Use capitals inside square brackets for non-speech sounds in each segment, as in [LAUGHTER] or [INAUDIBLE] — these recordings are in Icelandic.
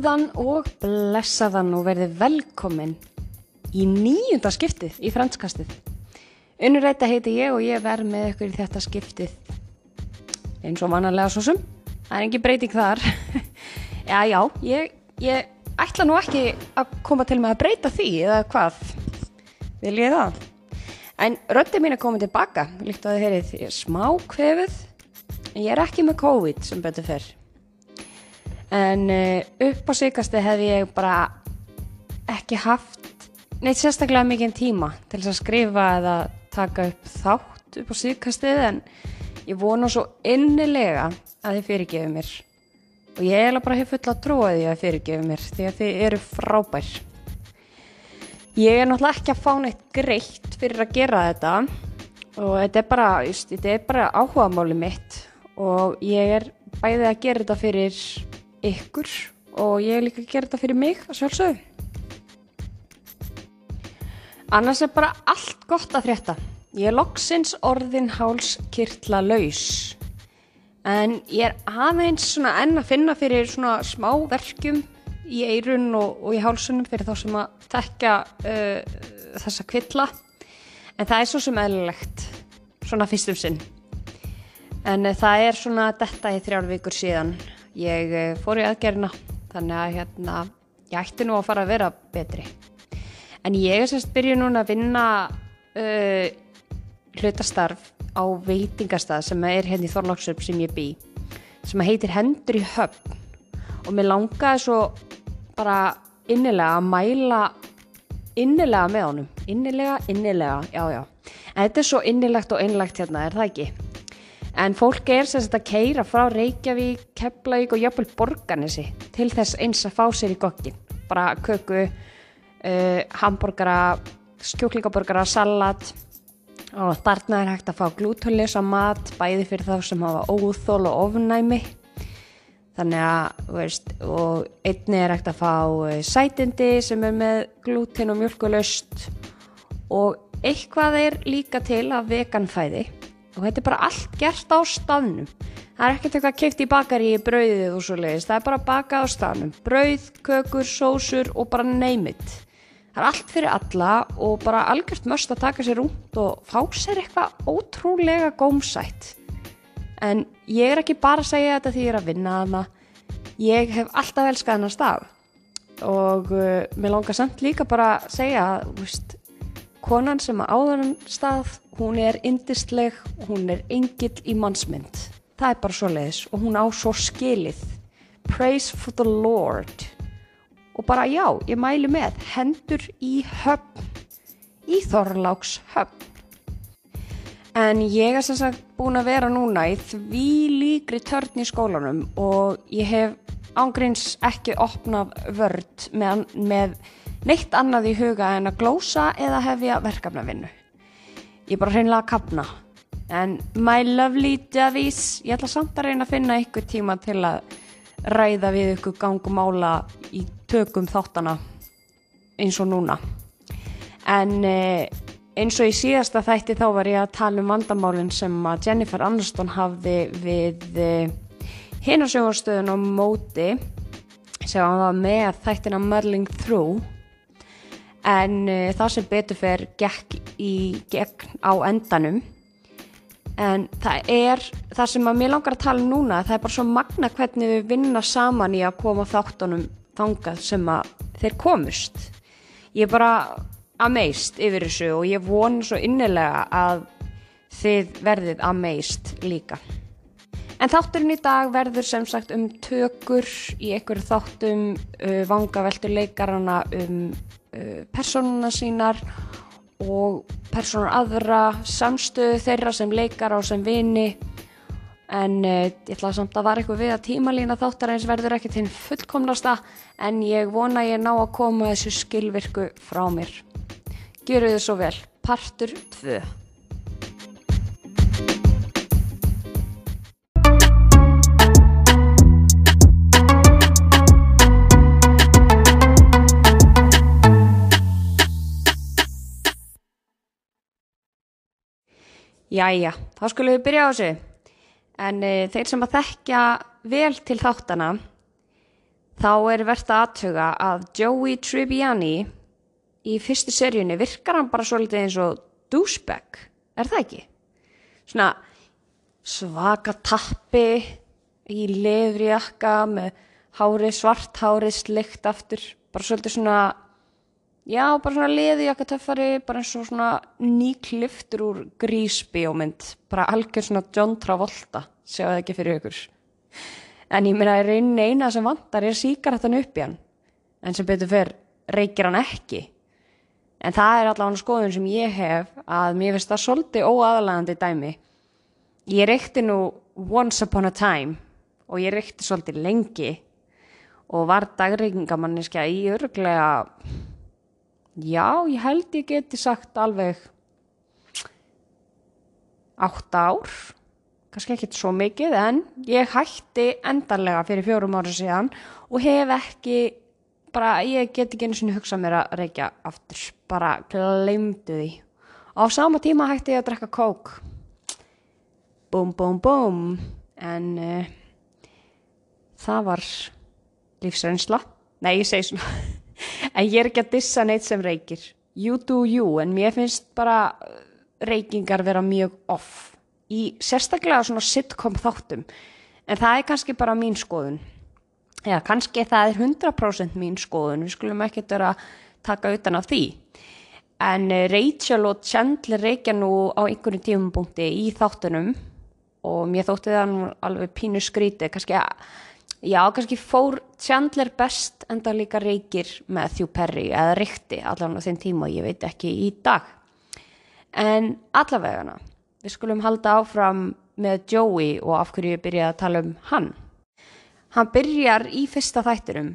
Góðan og blessaðan og verði velkomin í nýjunda skiptið í franskastið. Unnurætta heiti ég og ég verð með ykkur í þetta skiptið eins og mannarlega svo sem. Það er engin breyting þar. [LAUGHS] já, já, ég, ég ætla nú ekki að koma til með að breyta því eða hvað. Vil ég það? En röndið mín er komið tilbaka, líkt að þið heyrið, ég er smá kvefuð, en ég er ekki með COVID sem betur fyrr. En uh, upp á síkasti hef ég bara ekki haft neitt sérstaklega mikið tíma til þess að skrifa eða taka upp þátt upp á síkastið en ég vona svo innilega að þið fyrirgefu mér. Og ég er bara hef fulla trúa því að fyrirgefu mér því að þið eru frábær. Ég er náttúrulega ekki að fá neitt greitt fyrir að gera þetta og þetta er bara, just, þetta er bara áhugamáli mitt og ég er bæðið að gera þetta fyrir ykkur og ég er líka að gera þetta fyrir mig að sjálfsögðu. Annars er bara allt gott að frétta. Ég er loksins orðin háls kyrtla laus. En ég er aðeins svona enn að finna fyrir svona smá verkjum í eirun og, og í hálsunum fyrir þá sem að tekja uh, þessa kvilla. En það er svo sem eðlilegt, svona fyrstum sinn. En uh, það er svona detta í þrjár vikur síðan. Ég uh, fór í aðgerna, þannig að hérna, ég ætti nú að fara að vera betri. En ég er sérst byrju núna að vinna hlutastarf á veitingastað sem er hérna í Þorláksöp sem ég bý, sem heitir Hendur í höfn og mér langaði svo bara innilega að mæla innilega með honum innilega, innilega, já já en þetta er svo innilegt og innlegt hérna, er það ekki? En fólk er sérst að keira frá Reykjavík, Keflavík og jafnvel Borganesi til þess eins að fá sér í gokkin bara köku uh, hambúrgara, skjóklingaburgara salat. Og þarna er hægt að fá glútonlösa mat bæði fyrir þá sem hafa óþól og ofnæmi. Þannig að, veist, og einni er hægt að fá sætindi sem er með glútin og mjölkulöst og eitthvað er líka til af veganfæði og þetta er bara allt gert á stafnum það er ekkert eitthvað keift í bakari í brauðið og svo leiðist, það er bara bakað á stafnum brauð, kökur, sósur og bara neymit það er allt fyrir alla og bara algjört möst að taka sér út og fá sér eitthvað ótrúlega gómsætt. En ég er ekki bara að segja þetta því ég er að vinna þarna. Ég hef alltaf elskað hennar stað. Og uh, mér langar samt líka bara að segja að konan sem að áður hann stað hún er indistleg, hún er engill í mannsmynd. Það er bara svo leiðis og hún á svo skilið. Praise for the lord. Og bara já, ég mælu með hendur í höfn í Þorláks höfn en ég er sem sagt búin að vera núna í því líkri törn í skólanum og ég hef ángríns ekki opnað vörd með, með neitt annað í huga en að glósa eða hefja verkefnavinnu ég er bara hreinlega að kapna en my lovely Davies ég ætla samt að reyna að finna ykkur tíma til að ræða við ykkur gangumála í tökum þáttana eins og núna. En eh, eins og í síðasta þætti þá var ég að tala um vandamálinn sem að Jennifer Aniston hafði við eh, hinnarsjóðarstöðun á móti sem hann var með þættina Merling Through en uh, það sem betur fer gekk í gegn á endanum. En það er það sem að mér langar að tala um núna það er bara svo magna hvernig við vinna saman í að koma þáttunum þangað sem að þeir komust. Ég er bara amazed yfir þessu og ég vona svo innilega að þið verðið amazed líka. En þátturinn í dag verður sem sagt um tökur í einhverju þáttum uh, vangaveltur leikarana um personuna sínar og personur aðra, samstöðu þeirra sem leikar á sem vini en uh, ég ætla samt að var eitthvað við að tímalína þáttar eins verður ekki til fullkomnasta en ég vona ég ná að koma þessu skilvirku frá mér. Gjöru þið svo vel. Partur 2 Jæja, þá skulum við byrja á þessu. En e, þeir sem að þekkja vel til þáttana þá er verðt að aðtuga að Joey Tribbiani í fyrstu seríunni virkar hann bara svolítið eins og douchebag, er það ekki? Svona svaka tappi í lefri jakka með hárið, svart hárið slikt aftur, bara svolítið svona já, bara svona leði jakka töffari, bara eins og svona nýkliftur úr grísbíómynd. Bara algjör svona John Travolta sjáu það ekki fyrir ykkur. En ég minna að reyni eina sem vantar er síkaretan upp í hann. En sem betur fyrr reykir hann ekki. En það er allavega skoðun sem ég hef að mér finnst það svolítið óaðalagandi dæmi. Ég reykti nú once upon a time og ég reykti svolítið lengi. Og var dagreikingamanniska í örglega já, ég held ég geti sagt alveg átta ár kannski ekki svo mikið en ég hætti endarlega fyrir fjórum ára síðan og hef ekki bara, ég get ekki einu sinni hugsað mér að reykja aftur, bara glemdu því. Á sama tíma hætti ég að drekka kók. Búm, búm, búm. En uh, það var lífsreynsla. Nei ég segi svona en ég er ekki að dissa neitt sem reykir. You do you en mér finnst bara uh, reykingar vera mjög off. Í sérstaklega svona sitcom þáttum. En það er kannski bara mín skoðun. Eða kannski það er 100% mín skoðun. Við skulum ekki vera að taka utan af því. En uh, Rachel og Chandler reykja nú á einhverju tímupunkti í þáttunum. Og mér þótti það nú alveg pínu skríti kannski að Já, kannski fór Chandler best en það líka reykir með Þjú Perry eða reykti allavega á þeim tíma og ég veit ekki í dag. En allavegana, við skulum halda áfram með Joey og af hverju ég byrjaði að tala um hann. Hann byrjar í fyrsta þættinum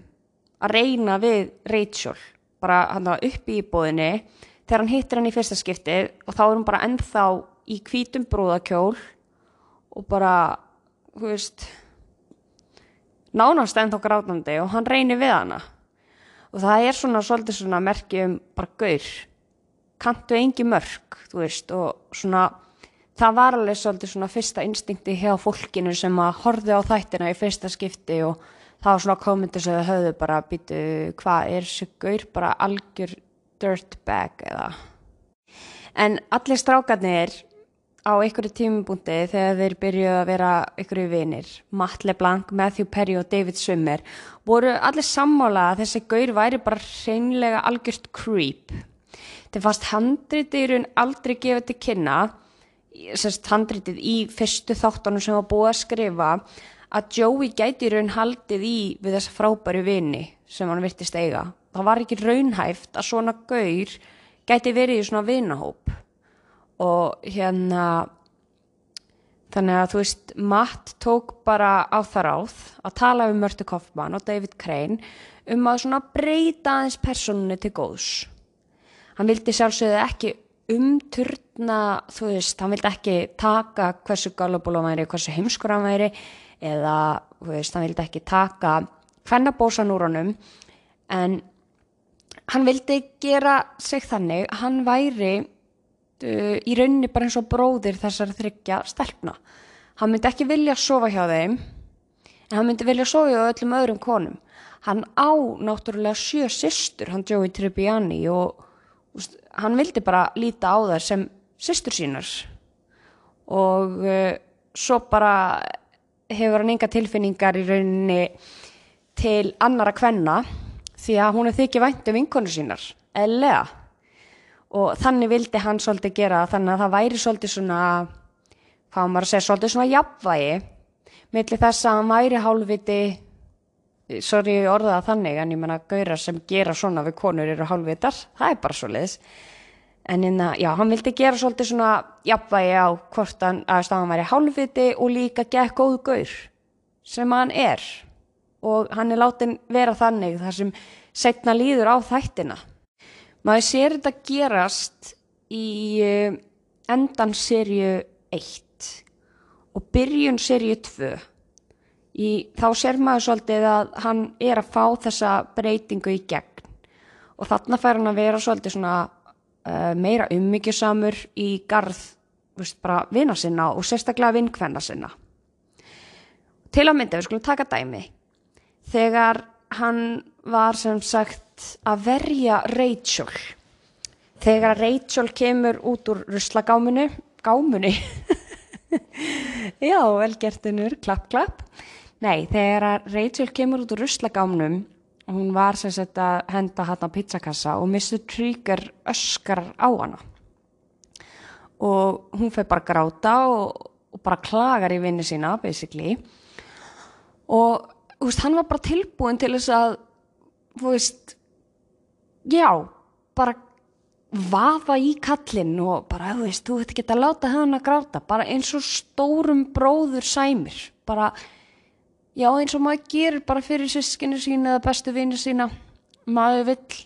að reyna við Rachel, bara hann var upp í bóðinni þegar hann hittir hann í fyrsta skipti og þá er hann bara ennþá í hvítum brúðakjól og bara, hú veist nánast ennþá grátandi og hann reynir við hana. Og það er svona svolítið svona merki um bara gaur kantu engi mörg þú veist og svona það var alveg svolítið svona fyrsta instinkti hjá fólkinu sem að horfi á þættina í fyrsta skipti og það var svona komandi sem þau höfðu bara býtu hvað er þessu gaur bara algjör dirtbag eða? En allir strákarnir á einhverju tímubúndi þegar þeir byrjuði að vera einhverju vinir, Matt LeBlanc, Matthew Perry og David Swimmer voru allir sammála að þessi gaur væri bara hreinlega algjört creep. Þeir fast handritirun aldrei gefið til kynna sérst handritið í fyrstu þáttunum sem var búið að skrifa að Joey gæti raun haldið í við þessa frábæru vini sem hann virtist eiga. Það var ekki raunhæft að svona gaur gæti verið í svona vinahóp og hérna þannig að þú veist Matt tók bara á það ráð að tala um Mörtu Kaufmann og David Crane um að svona breyta aðeins personinu til góðs. Hann vildi sjálfsögðu ekki umturna þú veist, hann vildi ekki taka hversu galabúla hann væri, hversu heimskur hann væri eða þú veist, hann vildi ekki taka hvernabósan úr honum. En hann vildi gera sig þannig hann væri uh, í rauninni bara eins og bróðir þessar þryggja stelpna. Hann myndi ekki vilja sofa hjá þeim, en hann myndi vilja sofa hjá öllum öðrum konum. Hann á náttúrulega sjö sýstur, hann Joey Tribbiani og úst, hann vildi bara líta á þær sem sýstur sínar og uh, svo bara hefur hann enga tilfinningar í rauninni til annara kvenna því að hún er þykja vænt um vinkonu sínar, eða og þannig vildi hann svolítið gera þannig að það væri svolítið svona hvað maður að segja, svolítið svona jafnvægi millir þess að hann væri hálfviti sorry orðaða þannig en ég menna gaurar sem gera svona við konur eru hálfvitar, það er bara svolítið en inna, já, hann vildi gera svolítið svona jafnvægi á hvort hann, að hann væri hálfviti og líka gekk góð gaur sem hann er. Og hann er látin vera þannig þar sem setna líður á þættina maður sér þetta gerast í uh, endan serju 1 og byrjun serju 2 í, þá sér maður svolítið að hann er að fá þessa breytingu í gegn. Og þarna fær hann að vera svolítið svona uh, meira ummyggjusamur í garð veist, bara vina sinna og sérstaklega vinkvenna sinna. Til að mynda, við skulum taka dæmi. Þegar hann var sem sagt að verja Rachel. Þegar Rachel kemur út úr ruslagáminu gámunu [LAUGHS] já, velgertinur, klapp, klapp. Nei, þegar Rachel kemur út úr ruslagámnum hún var sem sagt að henda hann á pizzakassa og Mr. Trigger öskar á hana. Og hún fyrir bara að gráta og, og bara klagar í vinni sína basically. Og veist, hann var bara tilbúin til þess að veist já, bara vafa í kallin og bara, þú veist, þú veit ekki að láta hann að gráta, bara eins og stórum bróður sæmir, bara já, eins og maður gerir bara fyrir sískinu sína eða bestu vinni sína. Maður vill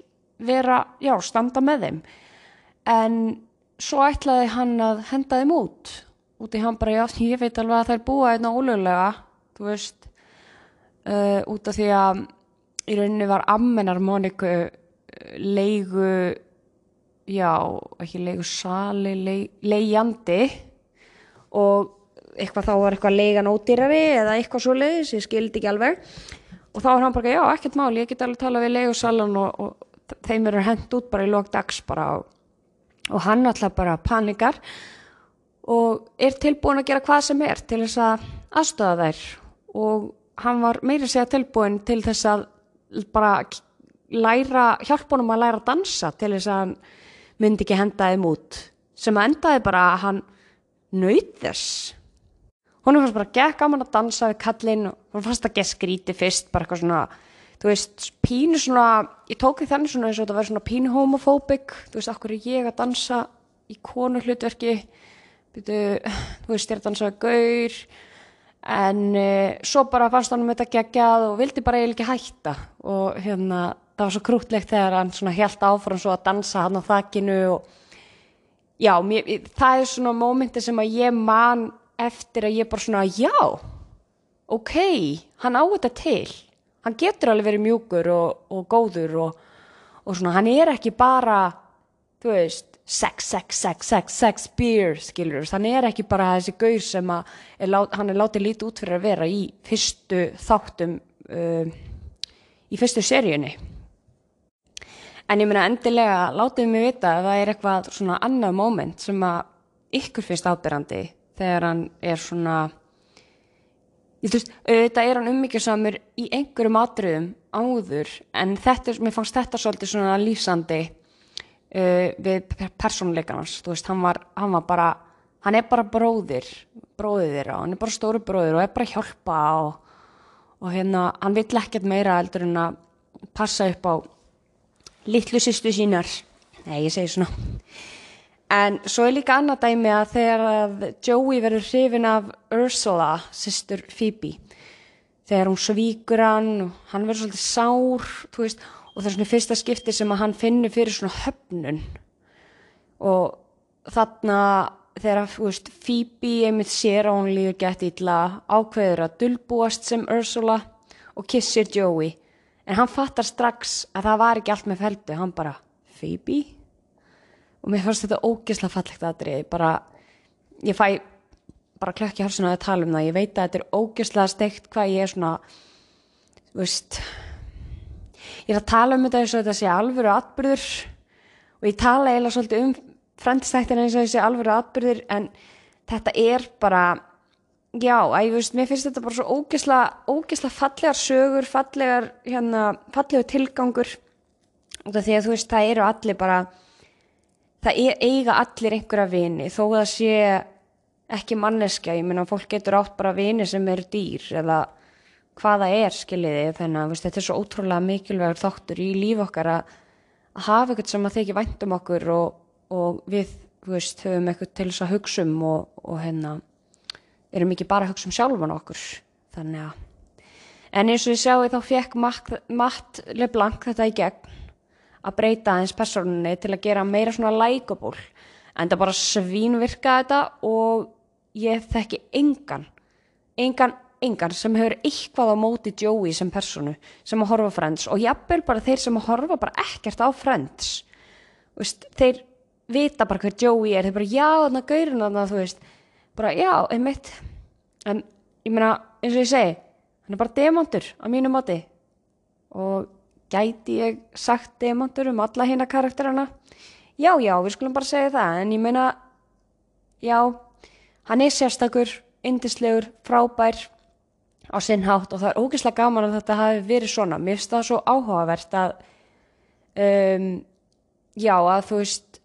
vera já, standa með þeim. En svo ætlaði hann að henda þeim út út í hann bara, já, ég veit alveg að þær búa einna hérna ólöglega, þú veist uh, út af því að í rauninni var ammenar Móniku leigu já, ekki leigu sali leig, leigjandi. Og eitthvað þá var eitthvað leigan ódýrari eða eitthvað svo leiðis, ég skildi ekki alveg. Og þá var hann bara, já, ekkert máli ég get alveg tala við leigu salan og, og þeim eru hendt út bara í lók dags bara og, og hann alltaf bara panikar og er tilbúin að gera hvað sem er til þess að aðstöða þær. Og hann var meira segja tilbúin til þess að bara læra, hjálpa honum að læra að dansa til þess að hann myndi ekki henda þeim út. Sem að endaði bara að hann nöyð þess. Hún fannst bara gekk hann að dansa við kallin og hún fannst að gekk skríti fyrst bara eitthvað svona, þú veist pínu svona, ég tók því þannig svona eins og þetta var svona pínu homofóbik þú veist, okkur er ég að dansa í konu hlutverki þú veist, ég er að dansa við gaur. En uh, svo bara fannst hann um þetta geggjað og vildi bara eiginlega ekki hætta. Og hérna það var svo krútlegt þegar hann svona helt áfram svo að dansa hann á þakkinu og já, mér, það er svona mómenti sem að ég man eftir að ég bara svona já, ok hann á þetta til hann getur alveg verið mjúkur og, og góður og, og svona hann er ekki bara þú veist sex, sex, sex, sex, sex, beer, skilur, þannig er ekki bara þessi gaur sem að, er, hann er látið lítið út fyrir að vera í fyrstu þáttum, uh, í fyrstu seríunni. En ég meina endilega, látið mig vita að það er eitthvað svona annað móment sem að ykkur finnst ábyrrandi þegar hann er svona, ég þú veist, auðvitað er hann ummyggjarsamur í einhverjum atriðum áður en þetta, mér fannst þetta svolítið svona lífsandi uh, við persónuleikarnas þú veist, hann var, hann var bara hann er bara bróðir bróðir þeirra, hann er bara stóru bróðir og er bara að hjálpa og, og hérna hann vill ekkert meira eldur en að passa upp á litlu sýstu sínar. Nei, ég segi svona. En svo er líka annað dæmi að þegar að Joey verður hrifin af Ursula, sýstur Phoebe þegar hún svíkur hann og hann verður svolítið sár veist og það er svona fyrsta skipti sem að hann finnur fyrir svona höfnun. Og þarna þegar veist, Phoebe einmitt sér að hún líður gett ítla ákveður að dulbúast sem Ursula og kissir Joey en hann fattar strax að það var ekki allt með feldu, hann bara Phoebe og mér fannst þetta ógesla fallegt aðrið, bara ég fæ bara klökk í halsuna að tala um það, ég veit að þetta er ógesla steikt hvað ég er svona veist ég er að tala um þetta eins og þetta sé alvöru atbyrður og ég tala eiginlega svolítið um frendstættina eins og þessi alvöru atbyrður en þetta er bara já, ég veist, mér finnst þetta bara svo ógesla, fallegar sögur fallegar, hérna, fallegar tilgangur. Og það því að þú veist, það eru allir bara það er, eiga allir einhverja vini. Þó að það sé ekki manneskja, ég minna, fólk getur átt bara vini sem eru dýr eða hvaða er skiljiði. Þannig að veist, þetta er svo ótrúlega mikilvægur þáttur í líf okkar að, að hafa eitthvað sem að þykja væntum okkur og, og við veist, höfum eitthvað til þess að hugsa um og, og hérna erum ekki bara að hugsa um sjálfan okkur. Þannig að en eins og ég sjáu þá fekk Matt LeBlanc þetta í gegn að breyta aðeins personinni til að gera meira svona likeable en það bara svínvirka þetta og ég þekki engan engan engan sem hefur eitthvað á móti Joey sem personu sem að horfa Friends og jafnvel bara þeir sem að horfa bara ekkert á Friends. Veist, þeir vita bara hver Joey er þeir bara já þannig að gaurin þannig að þú veist bara já, einmitt. En ég meina eins og ég segi hann er bara demantur á mínu móti. Og gæti ég sagt demantur um alla hina karakterana? Já, já, við skulum bara segja það. En ég meina já, hann er sérstakur indislegur, frábær á sinn hátt. Og það er ógeðslega gaman að þetta hafi verið svona. Mér finnst það svo áhugavert að um, já, að þú veist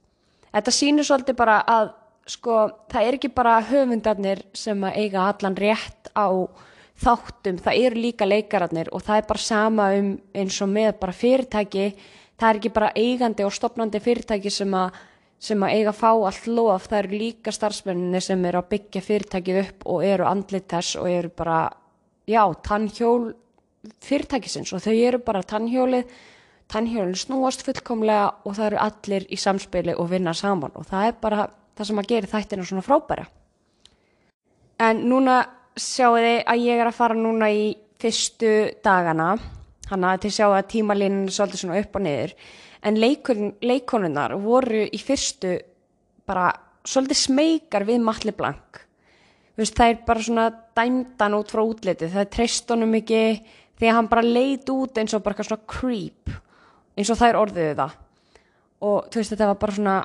þetta sýnir svolítið bara að sko, það er ekki bara höfundarnir sem að eiga allan rétt á þáttum, það eru líka leikararnir og það er bara sama um eins og með bara fyrirtæki. Það er ekki bara eigandi og stopnandi fyrirtæki sem að, sem að eiga að fá allt lof, það eru líka starfsmenninni sem eru að byggja fyrirtækið upp og eru andlit þess og eru bara já, tannhjól fyrirtækisins og þau eru bara tannhjólið. Tannhjólinn snúast fullkomlega og það eru allir í samspili og vinna saman og það er bara það sem að gera þættina svona frábæra. En núna sjáu þið að ég er að fara núna í fyrstu dagana. Hann að til sjáu að tímalínin er svolítið svona upp og niður. En leikonunnar voru í fyrstu bara svolítið smekar við Matli Blank það er bara svona dæmdan út frá útliti. Það er treystunum ekki því að hann bara leit út eins og bara svona creep eins og það er orðið það. Og þú veist þetta var bara svona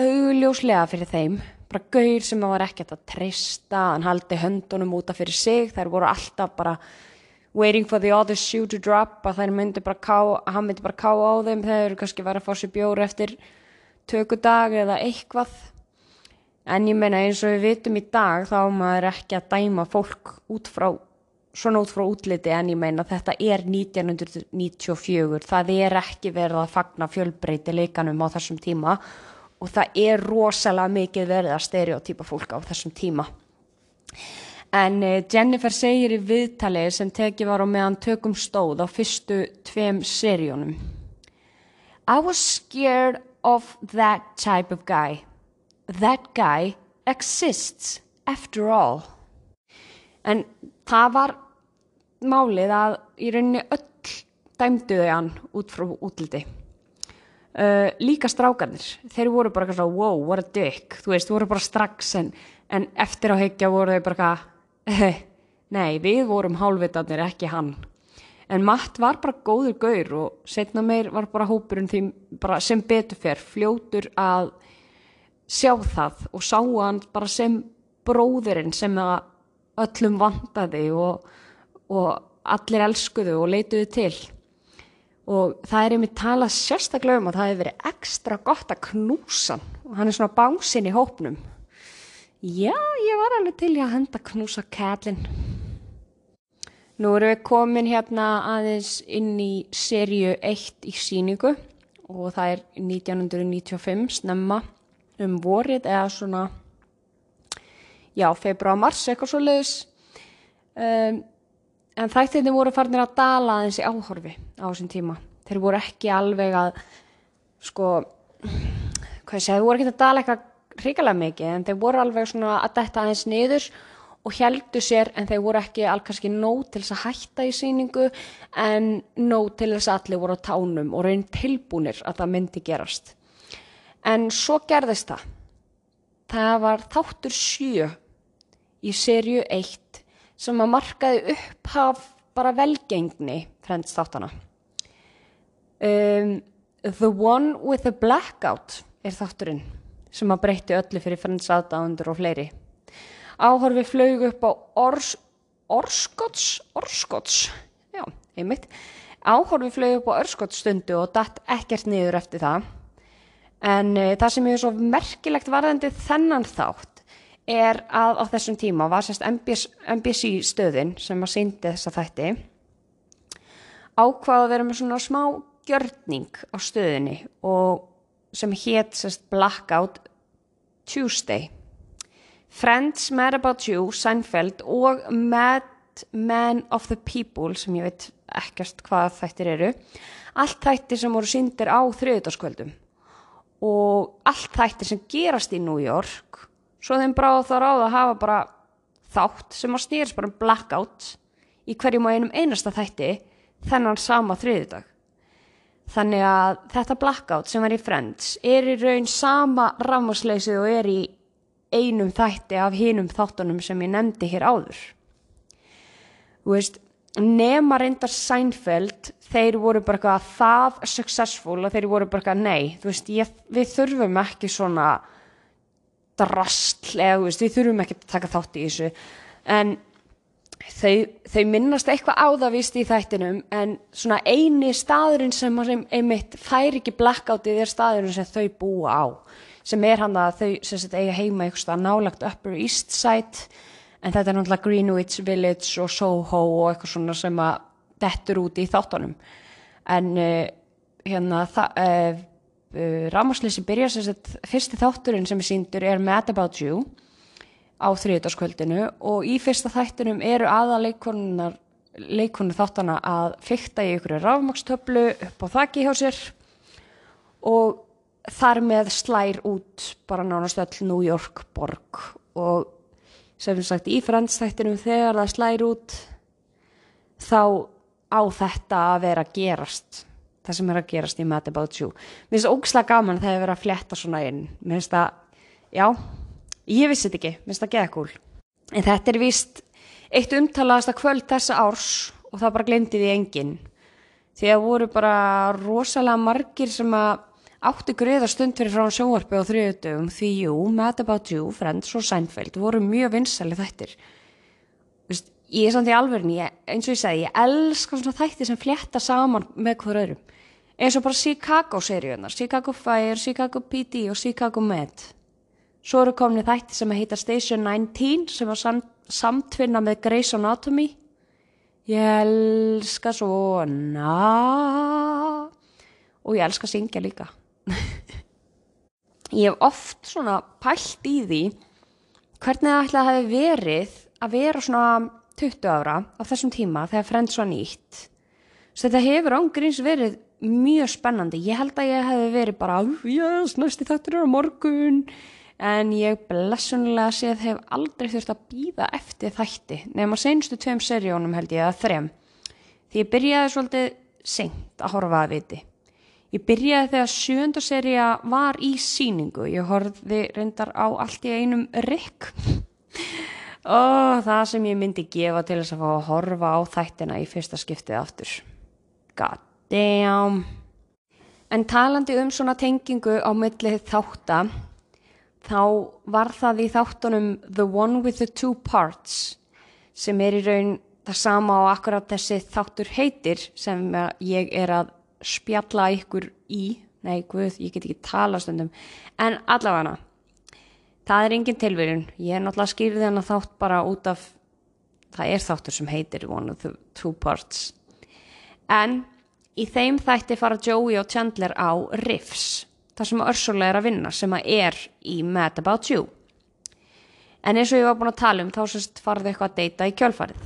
augljóslega fyrir þeim bara gaur sem var ekkert að treysta hann haldi höndunum útaf fyrir sig þær voru alltaf bara waiting for the other shoe to drop að hann myndi bara ká á þeim þegar þeir kannski var að fá sér bjóri eftir tökudag eða eitthvað. En ég meina eins og við vitum í dag þá maður ekki að dæma fólk út frá svona út frá útliti en ég meina þetta er 1994 það er ekki verið að fagna fjölbreyti leikanum á þessum tíma og það er rosalega mikið verið að stereotýpa fólk á þessum tíma. En eh, Jennifer segir í viðtalið sem tekið var á meðan tökum stóð á fyrstu tveim seríunum. I was scared of that type of guy. That guy exists after all. En það var málið að í rauninni öll dæmduði hann út frá útliti. Uh, líka strákarnir, þeir voru bara svona, wow, what a dick, þú veist, voru bara strax en, en eftir á heikja voru þau bara eh, nei, við vorum hálfvitarnir, ekki hann. En Matt var bara góður gaur og setna meir var bara hópurinn því bara sem betur fer, fljótur að sjá það og sá hann bara sem bróðurinn sem öllum vandaði og, og allir elskuðu og leituðu til og það er einmitt talað sérstaklega um að það hefur verið ekstra gott að knúsa og hann er svona bánsinn í hópnum. Já, ég var alveg til að henda knúsa kællin nú erum við komin hérna aðeins inn í serju 1 í síningu og það er 1995 snemma um vorið eða svona já, februar, mars, eitthvað svo leiðis um, en þættirni voru farnir að dala aðeins í áhorfi á þessum tíma. Þeir voru ekki alveg að sko hvað ég segi, þeir voru ekki að dala eitthvað hrikalega mikið en þeir voru alveg svona að detta aðeins niður og heldu sér en þeir voru ekki alveg nóg til þess að hætta í síningu en nóg til þess að allir voru á tánum og raun tilbúnir að það myndi gerast. En svo gerðist það. Það var þáttur sjö í serju 1 sem að markaði upphaf bara velgengni frends þáttana. Um, the One with the Blackout er þátturinn sem að breytti öllu fyrir frends aðdáðundur og fleiri. Áhorfi flög upp á ors, orskots, orskots, já, einmitt. Áhorfi flög upp á orskotsstundu og datt ekkert niður eftir það. En uh, það sem er svo merkilegt varðandi þennan þátt er að á þessum tíma var sérst MBC stöðin sem að syndi þessa þætti ákvaða að vera með svona smá gjörning á stöðinni og sem hétt sérst Blackout Tuesday. Friends, Mad About You, Seinfeld og Mad Man of the People sem ég veit ekkert hvað þættir eru. Allt þættir sem voru syndir á þriðdaskvöldum og allt þættir sem gerast í New York svo þeim bráða þá ráða að hafa bara þátt sem að stýrs bara um blackout í hverjum og einum einasta þætti þennan sama þriðdag. Þannig að þetta blackout sem er í Friends er í raun sama rafmarsleysið og er í einum þætti af hinum þáttunum sem ég nefndi hér áður. Þú veist, nema reyndar Seinfeld þeir voru bara eitthvað það successful að þeir voru bara eitthvað nei þú veist, ég, við þurfum ekki svona drastl eða veist, við þurfum ekki að taka þátt í þessu. En þau, þau minnast eitthvað á það vist í þættinum en svona eini staðurinn sem, einmitt fær ekki blackoutið er staðurinn sem þau búa á sem er hann að þau sem sagt eiga heima eitthvað nálagt Upper East Side en þetta er náttúrulega Greenwich Village og Soho og eitthvað svona sem að dettur út í þáttunum. En uh, hérna það uh, uh, Rámasleysi byrja sem sagt fyrsti þátturinn sem er síndur er Mad About You á þriðdagskvöldinu og í fyrsta þættunum eru aða leikonunar leikonu þáttana að fykta í ykkur rafmakstöflu upp á þakki hjá sér og þar með slær út bara nánast öll New York borg. Og sem sagt í frendstættinum þegar það slær út þá á þetta að vera gerast það sem er að gerast í Mad About You. Mér finnst það ógislega gaman þegar það er verið að fletta svona inn. Mér finnst það, já ég vissi þetta ekki, mér finnst það geða kúl en þetta er vist eitt umtalaðasta kvöld þessa árs og það bara glemdi því enginn. Því að voru bara rosalega margir sem að átti greiða stund fyrir frá sjónvarpi á þriðutöfum því jú, Mad About You, Friends og Seinfeld voru mjög vinsali þættir. Vist, ég er samt í alverðin eins og ég segi, ég elska svona þættir sem fletta saman með hverju öðrum. Eins og bara Chicago seríunar Chicago Fire, Chicago PD og Chicago Med. Svo eru komin þættir sem heita Station 19 sem var sam samtvinna með Grey's Anatomy. Ég elska svona. Og ég elska að syngja líka. [LAUGHS] Ég hef oft svona pælt í því hvernig það ætlaði að hafi verið að vera svona 20 ára á þessum tíma þegar Friends var nýtt. Svo þetta hefur ángríns verið mjög spennandi. Ég held að ég hef verið bara yes, næsti þáttur er á morgun. En ég blessunlega séð hef aldrei þurft að býða eftir þætti nefnum að senstu tveim serjónum held ég að þrem. Því ég byrjaði svolítið seint að horfa að viti. Ég byrjaði þegar sjönda seria var í síningu. Ég horfði reyndar á allt í einum rikk. Og það sem ég myndi gefa til þess að fá að horfa á þættina í fyrsta skiptið aftur. God damn. En talandi um svona tengingu á millið þátta, þá var það í þáttunum The One with the Two Parts sem er í raun það sama á akkurat þessi þáttur heitir sem ég er að spjalla ykkur í nei, guð, ég get ekki tala stundum en allavega það er engin tilverjun, ég er náttúrulega skýrðið hann að þátt bara út af það er þáttur sem heitir one of the two parts. En í þeim þætti fara Joey og Chandler á riffs það sem Ursula er að vinna sem að er í Mad About You. En eins og ég var búin að tala um þá sérst farðu eitthvað að deyta í kjölfarið.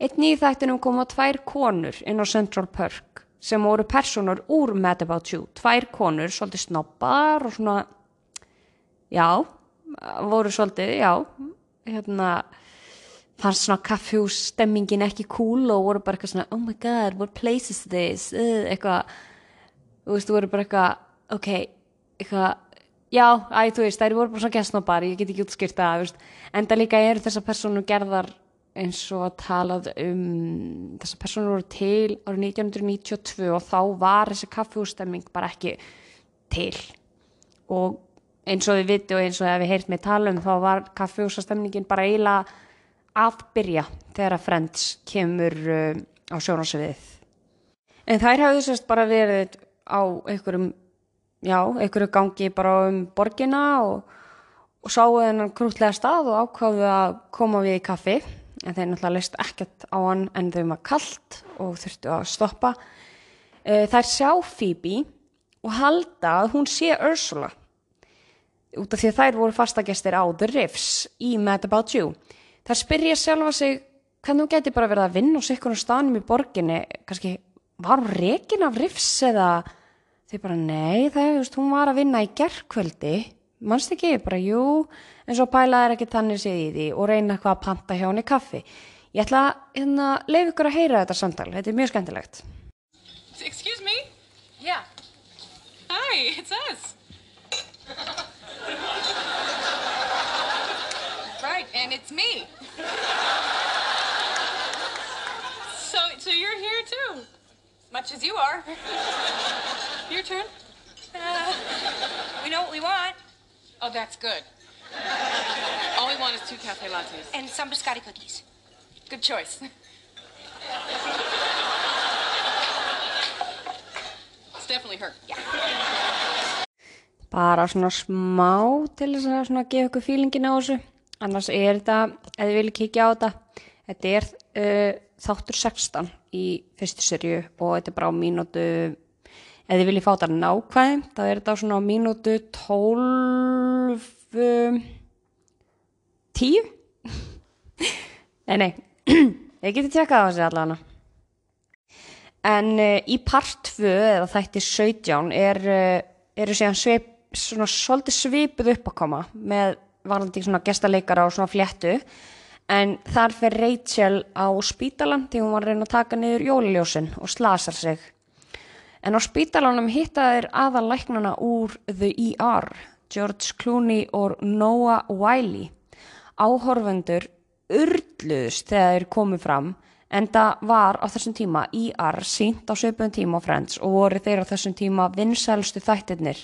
Einn nýð þættinum koma tvær konur inn á Central Perk sem voru personur úr Mad About You. Tvær konur, svolítið snobbar og svona já, voru svolítið, já hérna fannst svona kaffjússtemmingin ekki cool og voru bara eitthvað svona oh my god, what place is this? Eitthvað, þú veist, þú voru bara eitthvað ok, eitthvað já, æ, þú veist, þær voru bara svona gæstnobbar, ég get ekki útskýrt það, en það líka eru þessar personu gerðar eins og að talað um þessar personur voru til árið 1992 og þá var þessi kaffehússtemming bara ekki til. Og eins og við viti og eins og við heyrt með tala um þá var kaffehússtemmingin bara eiginlega að byrja þegar að Friends kemur uh, á sjónasviðið en þær hafðu sérst bara verið á einhverjum já, einhverju gangi bara um borgina og, og sáu þennan krútlega stað og ákváðu að koma við í kaffi. En þeir náttúrulega leist ekkert á hann en þau var kallt og þurftu að stoppa. Uh, þær sjá Phoebe og halda að hún sé Ursula út af því að þær voru fastagestir á The Riffs í Mad About You. Þær spyrja sjálfa sig hvernig hún geti bara verið að vinna á sikkunum stanum í borginni. Kannski var hún rekin af Riffs eða? Þau bara nei það hefur hún var að vinna í gerðkvöldi mannst ekki, bara jú en svo pælaði ekki þannig séð í því og reyna eitthvað að panta hjá henni kaffi. Ég ætla að hérna, leif ykkur að heyra þetta samtal. Þetta er mjög skemmtilegt. Excuse me? Yeah. Hi, it's us Right, and it's me much as you are. Your turn. Uh, we know what we want. Oh, that's good. All we want is two cafe lattes. And some biscotti cookies. Good choice. It's definitely her. bara svona smá til þess að svona gefa ykkur fílingin á þessu annars er þetta, ef þið viljið kíkja á þetta þetta er uh, þáttur 16 í fyrstu serju og þetta er bara á mínútu ef þið viljið fá þetta nákvæm þá er þetta á svona á mínútu 12 um, 10 [LAUGHS] nei nei [CLEARS THROAT] ég geti tjekkað á þessi allavega. En uh, í part 2 eða þætti 17 er, uh, eru síðan svip, svona svolítið svipuð upp að koma með varandi svona gestaleikara og svona fléttu en þar fer Rachel á spítalan því hún var að reyna að taka niður jóliljósin og slasar sig. En á spítalanum hitta þeir aðal læknana úr The ER, George Clooney og Noah Wiley. Áhorfendur urluðust þegar þeir komið fram en það var á þessum tíma IR sínt á svipun tíma á Friends og voru þeir á þessum tíma vinsælstu þættirnir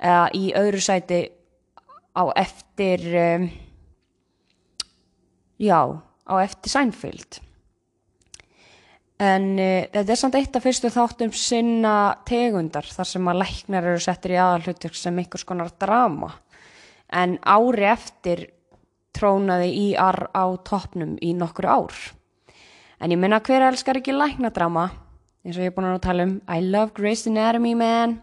uh, í öðru sæti á eftir um, já, á eftir Seinfeld. En uh, þetta er samt eitt af fyrstu þáttum sinna tegundar þar sem að læknar eru settir í aðalhutur sem einhvers konar drama. En ári eftir trónaði IR á toppnum í nokkur ár. En ég minna hver elskar ekki læknadrama, eins og ég er búin að tala um, I love Grey's Anatomy man.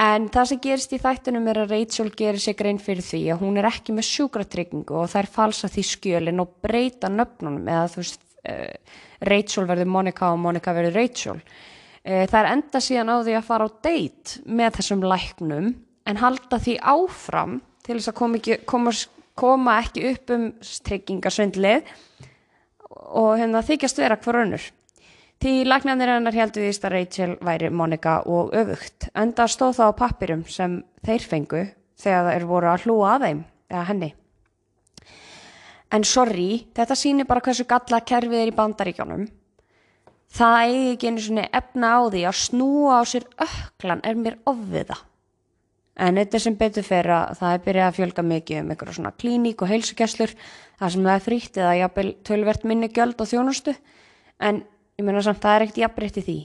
En það sem gerist í þættunum er að Rachel gerir sig grein fyrir því að hún er ekki með sjúkratryggingu og þær falsa því skjölin og breyta nöfnunum eða þú veist, uh, Rachel verður Monica og Monica verður Rachel. Uh, það er enda síðan á því að fara á date með þessum læknum en halda því áfram til þess að koma ekki, koma, koma ekki upp um tryggingasvindlið og hérna þykjast vera hver önnur. Því lagnarnir hennar heldur því að Rachel væri Monica og öfugt. Enda stóð það á pappirum sem þeir fengu þegar þeir voru að hlúa að þeim, eða henni. En sorry, þetta sýnir bara hversu galla kerfið er í bandaríkjónum. Það eigi ekki einu svona efna á því að snúa á sér öklan er mér ofviða. En þetta sem betur fyrir að það er byrjað að fjölga mikið um einhverja svona klíník og heilsugesslur þar sem það er frítt eða jafnvel tölvert minni gjöld og þjónustu en ég meina samt það er ekkert jafnbreytti því.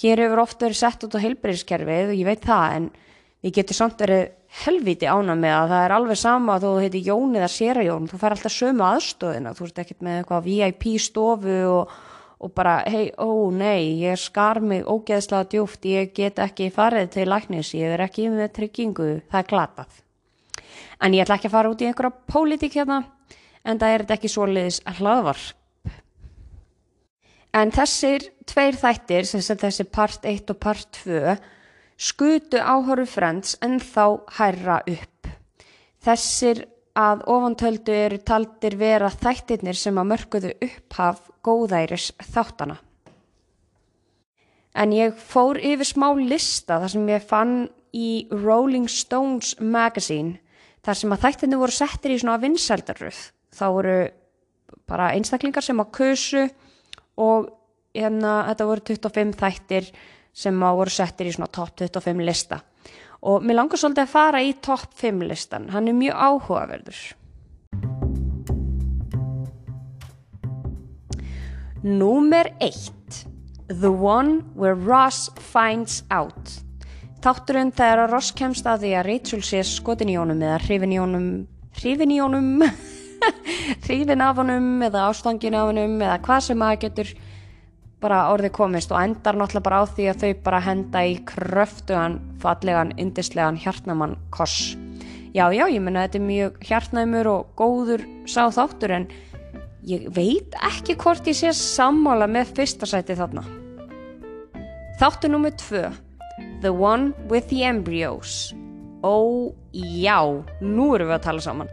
Hér hefur oft verið sett út á heilbreyðiskerfið og ég veit það en við getum samt verið helviti ána með að það er alveg sama að þú heiti Jón eða Sérajón, þú fær alltaf sömu aðstöðina, þú ert ekkert með eitthvað VIP stofu og og bara, hei, ó nei, ég skar mig ógeðslega djúft, ég get ekki farið til læknis, ég er ekki með tryggingu, það er glatað. En ég ætla ekki að fara út í einhverja pólitík hérna, en það er ekki svoleiðis hlaðvarp. En þessir tveir þættir, þessi part 1 og part 2, skutu áhóru frends en þá hærra upp. Þessir að ofantöldu eru taldir vera þættirnir sem að mörguðu upphaf góðæris þáttana. En ég fór yfir smá lista þar sem ég fann í Rolling Stones magazine þar sem að þættirni voru settir í svona vinsældarröð. Þá voru bara einstaklingar sem að kusu og hérna, þetta voru 25 þættir sem að voru settir í svona top 25 lista. Og mér langar svolítið að fara í top 5 listan, hann er mjög áhugaverður. Númer 1 The One Where Ross Finds Out Þátturinn þegar Ross kemst að því að Rachel sé skotin í honum eða hrifin í honum hrifin í honum [LAUGHS] [LAUGHS] hrifin af honum eða ástangin af honum eða hvað sem að getur bara orðið komist og endar náttúrulega bara á því að þau bara henda í kröftugan, fallegan, indislegan hjartnamann koss. Já, já, ég menna þetta er mjög hjartnæmur og góður sá þáttur en ég veit ekki hvort ég sé sammála með fyrsta sæti þarna. Þáttur nummið tvö, The One with the Embryos. Ó, já, nú erum við að tala saman.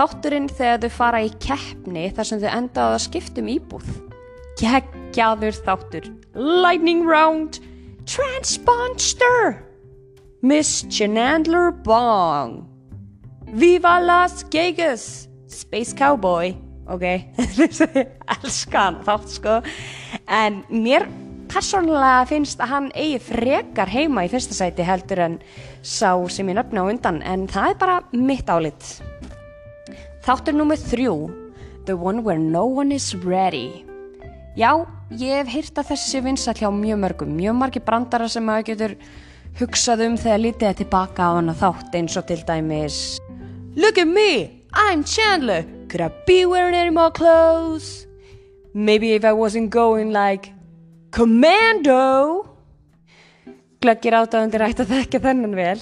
Þátturinn þegar þau fara í keppni þar sem þau endaði að skiptum íbúð. Geggjaður þáttur. Lightning Round. Transponster. Miss Chenandler Bong. Viva Las Vegas. Space Cowboy ok, [LAUGHS] elska hann þátt sko en mér persónulega finnst að hann eigi frekar heima í fyrsta sæti heldur en sá sem ég nöfna á undan en það er bara mitt álit. Þáttur nummið þrjú, The One Where No One Is Ready. Já, ég hef hýrt að þessi vinsall hjá mjög mörgum, mjög margi brandara sem maður getur hugsað um þegar lítið er tilbaka á hana þátt eins og til dæmis Look at me, I'm Chandler, could I be wearing any more clothes? Maybe if I wasn't going like Commando Glöggir átafundir ætti að þekka þennan vel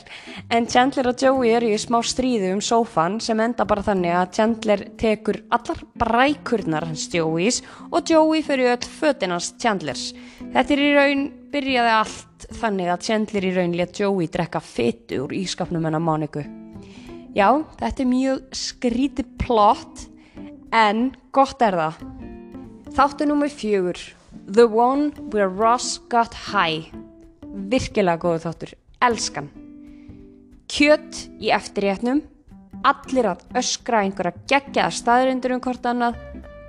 en Chandler og Joey eru í smá stríðu um sófan sem enda bara þannig að Chandler tekur allar brækurnar hans Joeys og Joey fyrir öll fötin hans Chandlers. Þetta er í raun byrjaði allt þannig að Chandler í raun let Joey drekka fytu úr ískapnum hennar Móniku. Já, þetta er mjög skríti plott en gott er það. Þáttu nummið fjögur The One Where Ross Got High virkilega góðu þáttur, elskan. Kjött í eftirrétnum. Allir að öskra einhverja geggjaða staðrindur um hvort annað.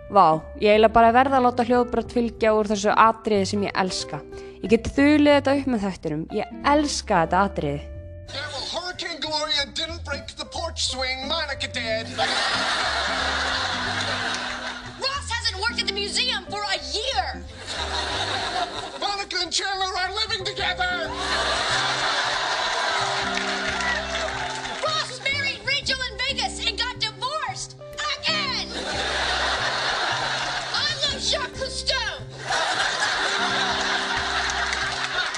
Vá, ég eiginlega bara verða að láta hljóðbrot fylgja úr þessu atriði sem ég elska. Ég geti þulið þetta upp með þættinum. Ég elska þetta atriði. Yeah, well, Hurricane Gloria didn't break the porch swing. Monica did. Ross hasn't worked at the museum for a year. Monica and Chandler are living together. Ross married Rachel in Vegas and got divorced again. I love Jacques Cousteau.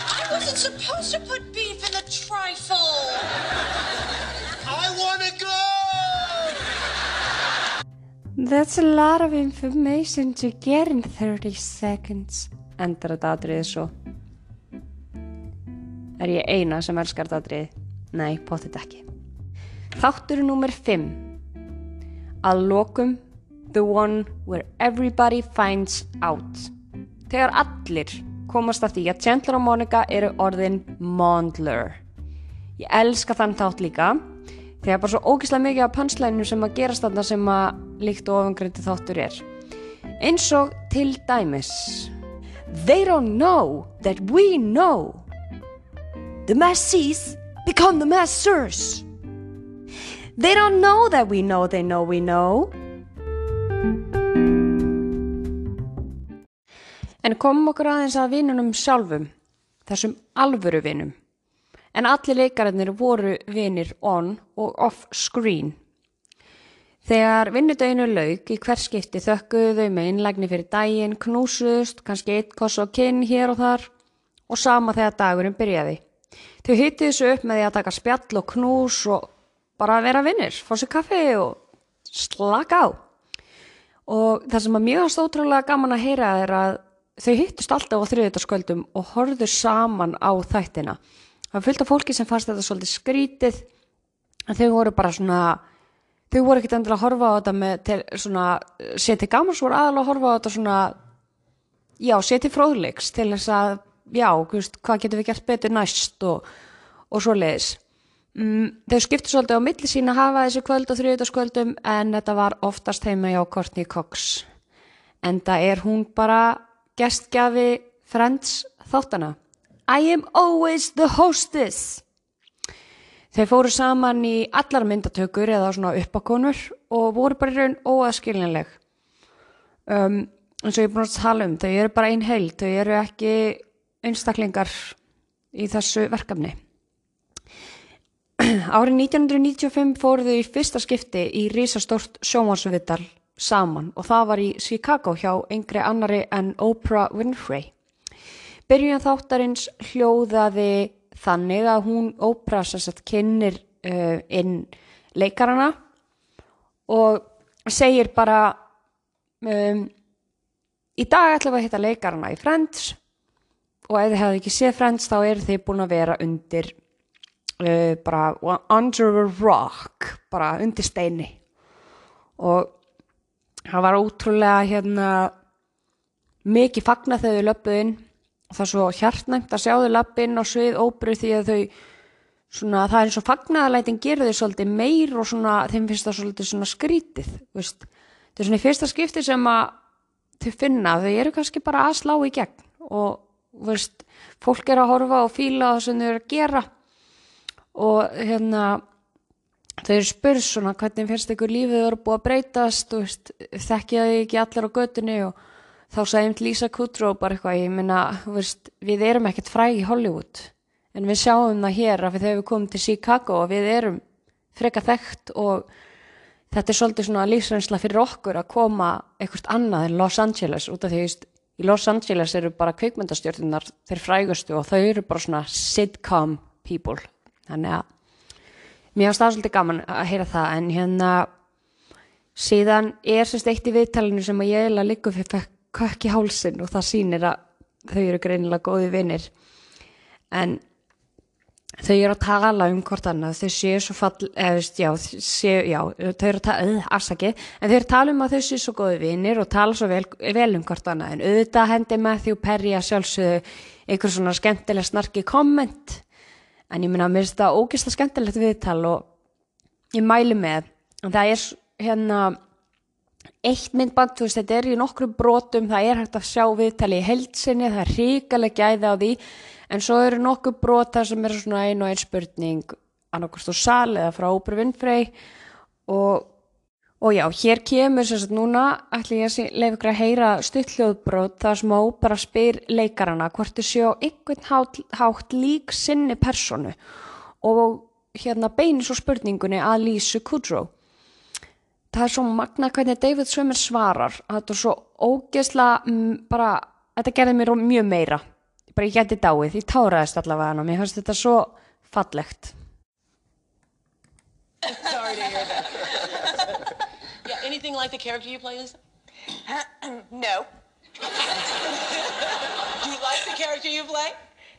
I wasn't supposed to put beef in the trifle. I want to go. That's a lot of information to get in 30 seconds endar þetta atriði svo Er ég eina sem elskar þetta atriði? Nei, potið ekki Þáttur nummer 5 Að lokum The one where everybody finds out Þegar allir komast að því að Chandler og Monica eru orðin Mondler Ég elska þann þátt líka Þegar bara svo ógislega mikið af pönslæinu sem að gerast þarna sem að líkt og ofangreiti þáttur er. Eins og til dæmis. They don't know that we know. The masses become the masters. They don't know that we know they know we know. En komum okkur aðeins að vinunum sjálfum, þessum alvöru vinum. En allir leikarinnir voru vinir on og off screen. Þegar vinnudeginu lauk í hverskipti þökkuðu þau með innlægni fyrir daginn, knúsust, kannski eitt koss og kinn hér og þar og sama þegar dagurinn byrjaði. Þau hitti þessu upp með því að taka spjall og knús og bara vera vinnir, fá sér kaffi og slaka á. Og það sem að mjög stótrúlega gaman að heyra er að þau hittust alltaf á þriðutaskvöldum og horfðu saman á þættina. Það af fólki sem fannst þetta svolítið skrítið en þau voru bara svona þau voru ekkert endilega að horfa á þetta með til svona seti gamans voru aðalega að horfa á þetta svona já, seti fróðleiks til þess að já, hvað getum við gert betur næst og, og svo leiðis mm, þau skiptu svolítið á milli sín að hafa þessi kvöld og þriðutaskvöldum en þetta var oftast heima hjá Courtney Cox. En það er hún bara gestgjafi Friends þáttana I am always the hostess Þeir fóru saman í allar myndatökur eða svona uppakonur og voru bara í raun óaskiljanleg. Um, eins og ég er búin að tala um, þau eru bara ein heild, þau eru ekki einstaklingar í þessu verkefni. [CLEARS THROAT] Árið 1995 fóru þau í fyrsta skipti í risastórt sjónvarsvital saman og það var í Chicago hjá yngri annari en Oprah Winfrey. Byrjun þáttarins hljóðaði þannig að hún sagt kynir uh, inn leikarana og segir bara um, í dag ætlum við að hitta leikarana í Friends og ef þið hefðu ekki séð Friends þá eru þið búin að vera undir uh, bara under a rock bara undir steini. Og það var ótrúlega hérna mikið fagna þegar þau löpuð inn og það er svo hjartnæmt að sjá þau lappinn á svið óbru því að þau svona, það er eins og fagnaðalætin gerur þau svolítið meir og svona, þeim finnst það svolítið svona skrítið veist. það er svona í fyrsta skipti sem að þau finna, þau eru kannski bara að slá í gegn og veist, fólk er að horfa og fíla það sem þau eru að gera og hérna þau eru spurð svona hvernig finnst ykkur lífið eru búið að breytast veist, þekkja þau ekki allir á götunni og þá einmitt Lisa Kudrow bara eitthvað, ég minna, við erum ekkert fræg í Hollywood en við sjáum það hér að við þegar við komum til Chicago og við erum freka þekkt og þetta er svolítið svona lífsreynsla fyrir okkur að koma eitthvað annað en Los Angeles út af því að í Los Angeles eru bara kvikmyndastjórnunar þeir frægustu og þau eru bara svona sitcom people. Þannig að mér finnst það svolítið gaman að heyra það en hérna síðan er sérst eitt í viðtalinu sem að ég eiginlega liggur fyrir kökk í hálsin og það sýnir að þau eru greinilega góði vinnir en þau eru að tala um hvort annað. Þau séu svo fall eða já, séu, já, þau eru að tala uh, afsaki, en þau eru að tala um að þau séu svo góði vinnir og tala svo vel, vel um hvort annað. En auðvitað hendi Matthew Perry að sjálfsögðu einhver svona skemmtilega snarki komment. En ég minna að mér finnst það ógeðslega skemmtilegt viðtal og ég mæli með það er hérna eitt myndband, þú veist, þetta er í nokkru brotum, það er hægt að sjá viðtali í heldsinni, það er ríkalega gæði á því, en svo eru nokkur brota sem eru svona ein og ein spurning annarkvist úr sal eða frá Ópru Vinnfrey og, og já, hér kemur sem sagt núna, ætli ég að leif ykkur að heyra stuttljóðbrot þar sem Ópera spyr leikarana hvort þau séu á einhvern hátt, hátt lík sinni personu og hérna beinir svo spurningunni að Lísu Kudrow það er svo magna hvernig David Swimmer svarar þetta er svo ógeðslega mm, bara, þetta gerði mér mjög meira bara ég geti dáið, ég táraðist allavega hann og mér finnst þetta svo fallegt Sorry to hear that. [LAUGHS] yeah, anything like the character you play, Lisa? [CLEARS THROAT] No. Do [LAUGHS] you like the character you play?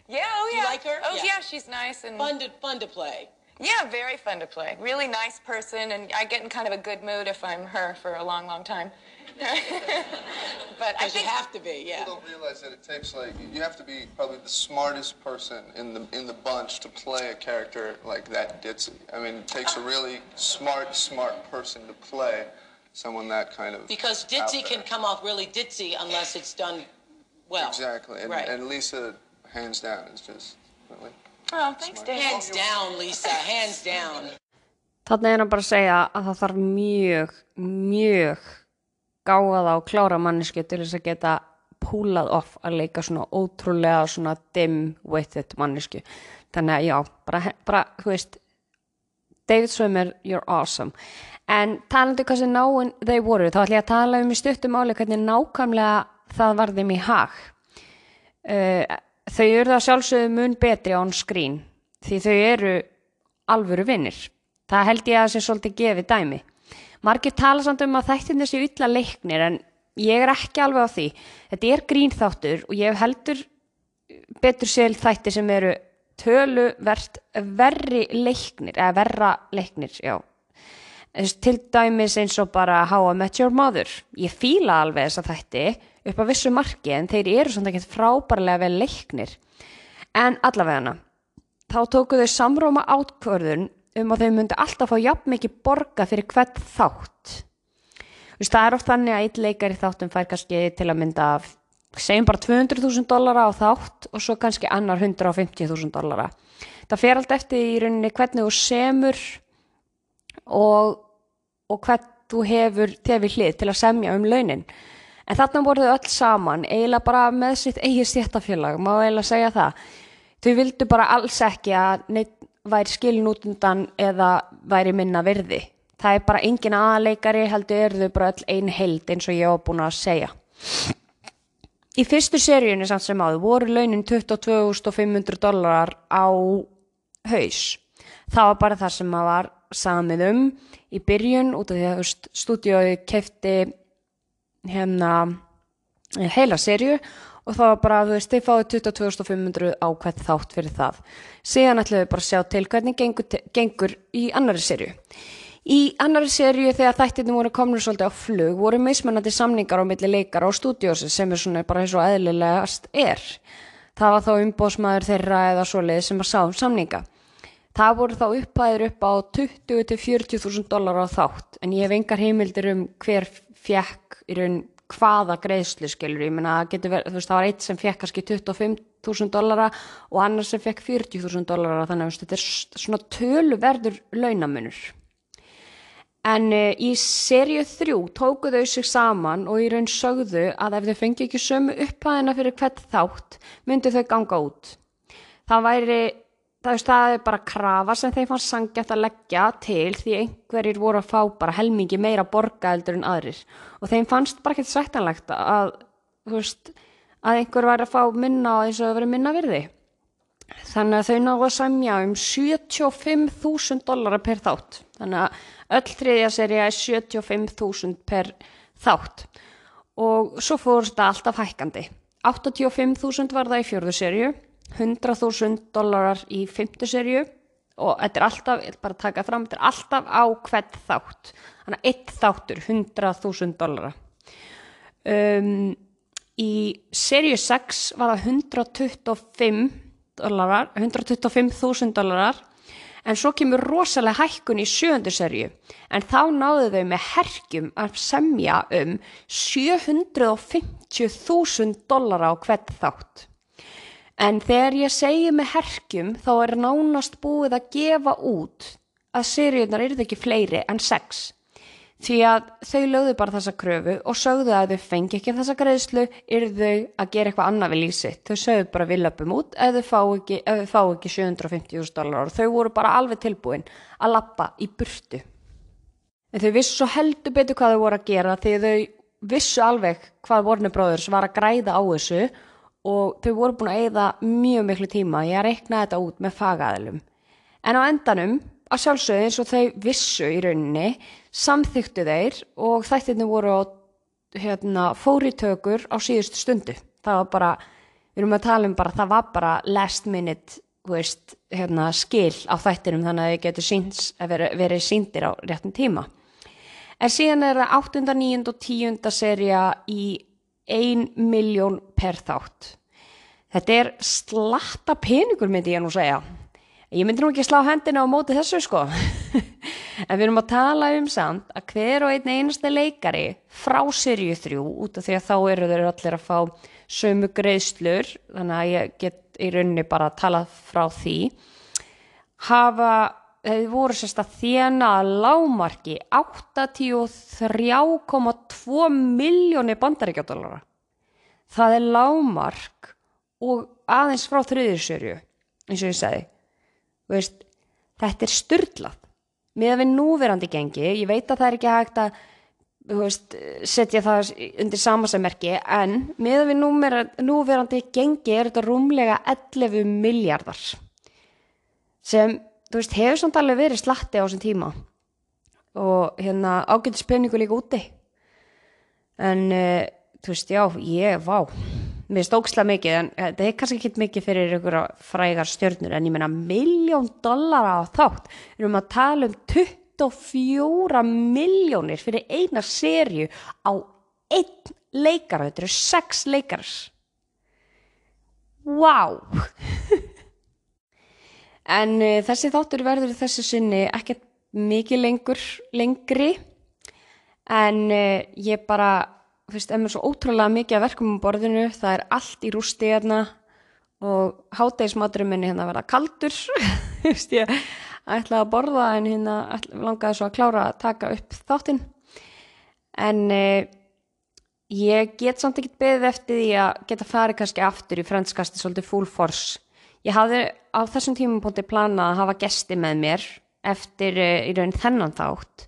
Yeah, oh Do yeah. you like her? Oh Yeah. yeah, she's nice and Fun to fun to play. Yeah, very fun to play. Really nice person, and I get in kind of a good mood if I'm her for a long, long time. [LAUGHS] but I Because you have to be, yeah. People don't realize that it takes like you have to be probably the smartest person in the in the bunch to play a character like that ditzy. I mean, it takes a really smart, smart person to play someone that kind of Because ditzy can come off really ditzy unless it's done well. exactly, and, right. and Lisa, hands down, is just really. Oh, thanks, hands down, Lisa. Hands down. Þannig er hann bara að segja að það þarf mjög, mjög gáða og klára mannesku til þess að geta púlað off að leika svona ótrúlega svona dim-witted mannesku. Þannig að já, bara, bara þú veist, David Swimmer, you're awesome. En talandi um hvað sem náinn þau voru, þá ætlum ég að tala um í stuttum áli hvernig nákvæmlega það var þeim í hag. Uh, þau eru það sjálfsögðu mun betri on screen því þau eru alvöru vinnir. Það held ég að það sé svolítið gefið dæmi. Margir tala samt um að þættin þessi illa leiknir en ég er ekki alveg á því. Þetta er grínþáttur og ég heldur betur sér þætti sem eru töluvert verri leiknir, eða verra leiknir, já. Til dæmis eins og bara How I Met Your Mother. Ég fíla alveg þess að þætti upp á vissu marki en þeir eru svona ekki frábærlega vel leiknir. En allavega þá tóku þau samróma átkvörðun um að þau myndi alltaf fá jafn mikið borga fyrir hvert þátt. Þú veist, það er oft þannig að eitt leikari þáttum fær kannski til að mynda segjum bara 200.000 dollara á þátt og svo kannski annar 150.000 dollara. Það fer allt eftir í rauninni hvernig þú semur og, og hvern þú hefur tefið hlið til að semja um launin. En þarna voru þau öll saman, eiginlega bara með sitt eigið stéttafélag, má eiginlega segja það. Þau vildu bara alls ekki að neitt væri skilin út undan eða væri minna virði. Það er bara engin aðleikari, heldur eru þau bara öll ein held eins og ég var búin að segja. Í fyrstu seríunni samt sem áður voru launin 22.500 dólarar á haus. Það var bara það sem að var samið um í byrjun út af því að stúdíói kefti hérna eh, heila serju og það var bara, þú veist, þið fáið 22.500 á hvert þátt fyrir það. Síðan ætlum við bara að sjá til hvernig gengur, gengur í annari serju. Í annari serju þegar þættirnir voru komnur svolítið á flug voru mismunandi samningar á milli leikara og stúdíósi sem er svona bara eins og eðlilegast er. Það var þá umbóðsmaður þeirra eða svoleið sem að sá um samninga. Það voru þá upphæðir upp á 20 til 40.000 dólar á þátt en ég hef engar heimildir um hver fjekk í raun hvaða greiðslu skilur, ég verið, þú veist, það var eitt sem fekk kannski 25.000 dollara og annar sem fekk 40.000 dollara þannig að þetta er svona töluverður launamunur. En uh, í serju þrjú tóku þau sig saman og í raun sögðu að ef þau fengi ekki sömu upphæðina fyrir hvert þátt myndu þau ganga út. Það væri, það, er bara krafa sem þeim fannst sangjætt að leggja til því einhverjir voru að fá bara helmingi meira borgaeldur en aðrir og þeim fannst bara ekkert sættanlegt að, veist, að einhver væri að fá minna og eins og það væri minna virði. Þannig að þau náðu að semja um 75.000 dollara per þátt. Þannig að öll þriðja serja er 75.000 per þátt. Og svo fór þetta alltaf hækkandi. 85.000 var það í fjörðu serju, 100.000 dollarar í fymtu serju og þetta er alltaf, ég ætla bara taka fram, þetta er alltaf á hvert þátt. Þannig að eitt þáttur, 100.000 dollara. Um, í serju 6 var það 125 dólarar, 125.000 dólarar en svo kemur rosalega hækkun í sjöndu serju en þá náðu þau með herkjum að semja um 750.000 dólara á hvert þátt. En þegar ég segi með herkjum þá er nánast búið að gefa út að seríunar eru ekki fleiri en sex. Því að þau lögðu bara þessa kröfu og sögðu að þau fengi ekki þessa greiðslu eru þau að gera eitthvað annað við lífsitt. Þau sögðu bara við löpum út ef þau fá ekki, þau fá ekki 750.000 dólar og þau voru bara alveg tilbúin að lappa í burtu. En þau vissu svo heldur betur hvað þau voru að gera því þau vissu alveg hvað Brothers var að græða á þessu og þau voru búin að eyða mjög miklu tíma. Ég að reikna þetta út með fagaðilum. En á endanum, að sjálfsögðu eins og þau vissu í rauninni, samþyktu þeir og þættirni voru á hérna, fóritökur á síðustu stundu. Það var bara, við erum að tala um bara, það var bara last minute veist, hérna, skil á þættinum þannig að þau getur síns, verið, verið síndir á réttum tíma. En síðan er það 8., 9. og 10. serja í 1 miljón per þátt. Þetta er slatta peningur myndi ég nú segja. Ég myndi nú ekki slá hendina á móti þessu sko. [LAUGHS] en við erum að tala um samt að hver og einn einasta leikari frá serju þrjú út af því að þá eru þeir allir að fá sömu greiðslur þannig að ég get í rauninni bara að tala frá því hafa þeir voru sérst að þjena að lámarki 83,2 miljónir bandaríkjadólara. Það er lámark og aðeins frá þriðursörju, eins og ég segi. Veist, þetta er styrlað. Með við núverandi gengi, ég veit að það er ekki hægt að veist, setja það undir samasemmerki, en með við núverandi, núverandi gengi er þetta rúmlega 11 miljardar sem þú veist, hefur samt alveg verið slatti á þessum tíma. Og hérna ágætis peningu líka úti. En uh, þú veist, já, ég, vá. Mér stóksla mikið, en uh, þetta er kannski ekki mikið fyrir ykkur frægar stjörnur en ég meina miljón dollara á þátt. Erum að tala um 24 miljónir fyrir eina serju á einn leikara, þetta eru sex leikars Vá! [LAUGHS] En uh, þessi þáttur verður þessi sinni ekkert mikið lengur, lengri. En uh, ég bara, þú veist, emur svo ótrúlega mikið af verkum á borðinu, það er allt í rústi hérna og hátegismaturinn minni hérna verða kaldur, [LAUGHS] þú veist, ég ætlaði að borða en hérna langaði svo að klára að taka upp þáttinn. En uh, ég get samt ekkert beðið eftir því að geta farið kannski aftur í franskasti svolítið full force Ég hafði á þessum tímapunkti planað að hafa gesti með mér eftir uh, í raun þennan þátt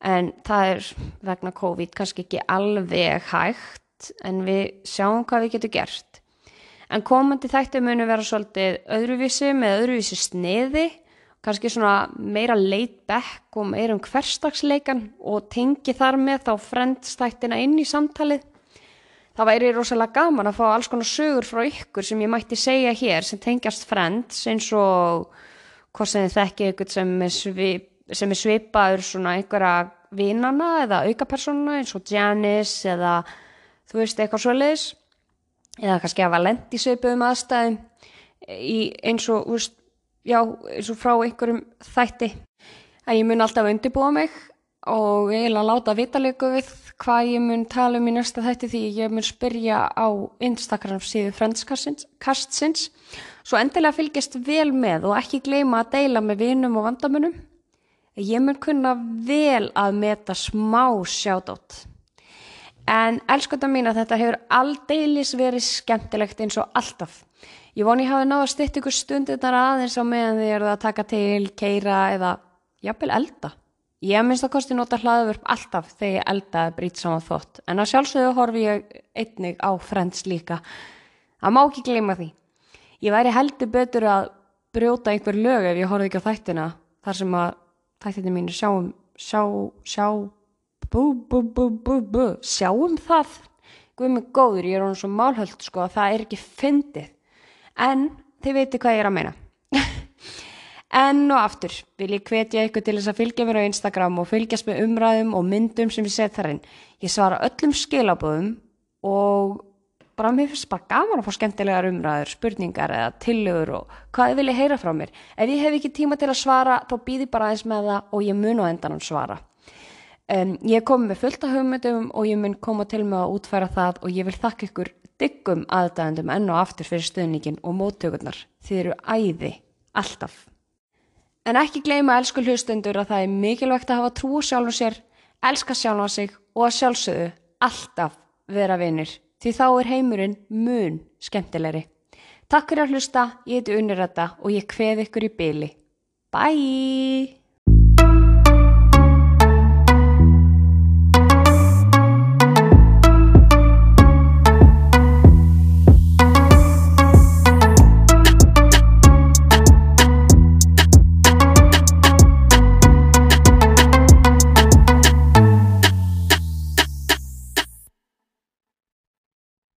en það er vegna COVID kannski ekki alveg hægt en við sjáum hvað við getum gert. En komandi þætti munu vera svolítið öðruvísi með öðruvísi sniði, kannski svona meira laid back og meira um hverstagsleikan og tengi þar með þá frendstættina inn í samtalið. Það væri rosalega gaman að fá alls konar sögur frá ykkur sem ég mætti segja hér sem tengjast friends eins og hvort sem þið þekkið ykkur sem er, svip, sem er svipaður svona einhverja vinana eða aukapersona eins og Janice eða þú veist eitthvað svoleiðis eða kannski að valent í svipuðum aðstæðum eins og, úst, já, eins og frá einhverjum þætti. En ég mun alltaf undirbúa mig og eiginlega láta vitalegu við hvað ég mun tala um í næsta þætti því ég mun spyrja á Instagram síðu Friendskastsins svo endilega fylgjast vel með og ekki gleyma að deila með vinum og vandamunum ég mun kunna vel að meta smá sjátótt en elskunda mín að þetta hefur aldeilis verið skemmtilegt eins og alltaf. Ég voni ég hafi náða að stytta ykkur stundirnar aðeins á meðan þið eruð að taka til, keira eða jafnvel elda Ég að minnst að kosti nota hlaðvörp alltaf þegar ég eldaði brýt saman þótt en að sjálfsögðu horfi ég einnig á Friends líka. Það má ekki gleyma því. Ég væri heldur betur að brjóta einhver lög ef ég horfði ekki á þættina þar sem að þættina mínu sjáum, sjá, sjá, bú, bú, bú, bú, bú, sjáum það. Guð mig góður, ég er hún svo málhöld sko að það er ekki fyndið. En þið veitir hvað ég er að meina. En og aftur vil ég hvetja ykkur til þess að fylgja mér á Instagram og fylgjast með umræðum og myndum sem ég set þar inn. Ég svara öllum skilabóðum og bara mér finnst bara gaman að fá skemmtilegar umræður, spurningar eða tillögur og hvað þið viljið heyra frá mér. Ef ég hef ekki tíma til að svara þá býði bara aðeins með það og ég mun á endanum svara. En ég kom með fullt af hugmyndum og ég mun koma til með að útfæra það og ég vil þakka ykkur diggum aðdæðandum enn og aftur fyrir stöðningin og móttökurnar. Þið eru æði, alltaf. En ekki gleyma elsku hlustendur að það er mikilvægt að hafa trú sjálfum sér, elska sjálfum sig og að sjálfsögðu alltaf vera vinnir því þá er heimurinn mun skemmtilegri. Takk fyrir að hlusta, ég heiti Unnirætta og ég kveð ykkur í byli. Bye!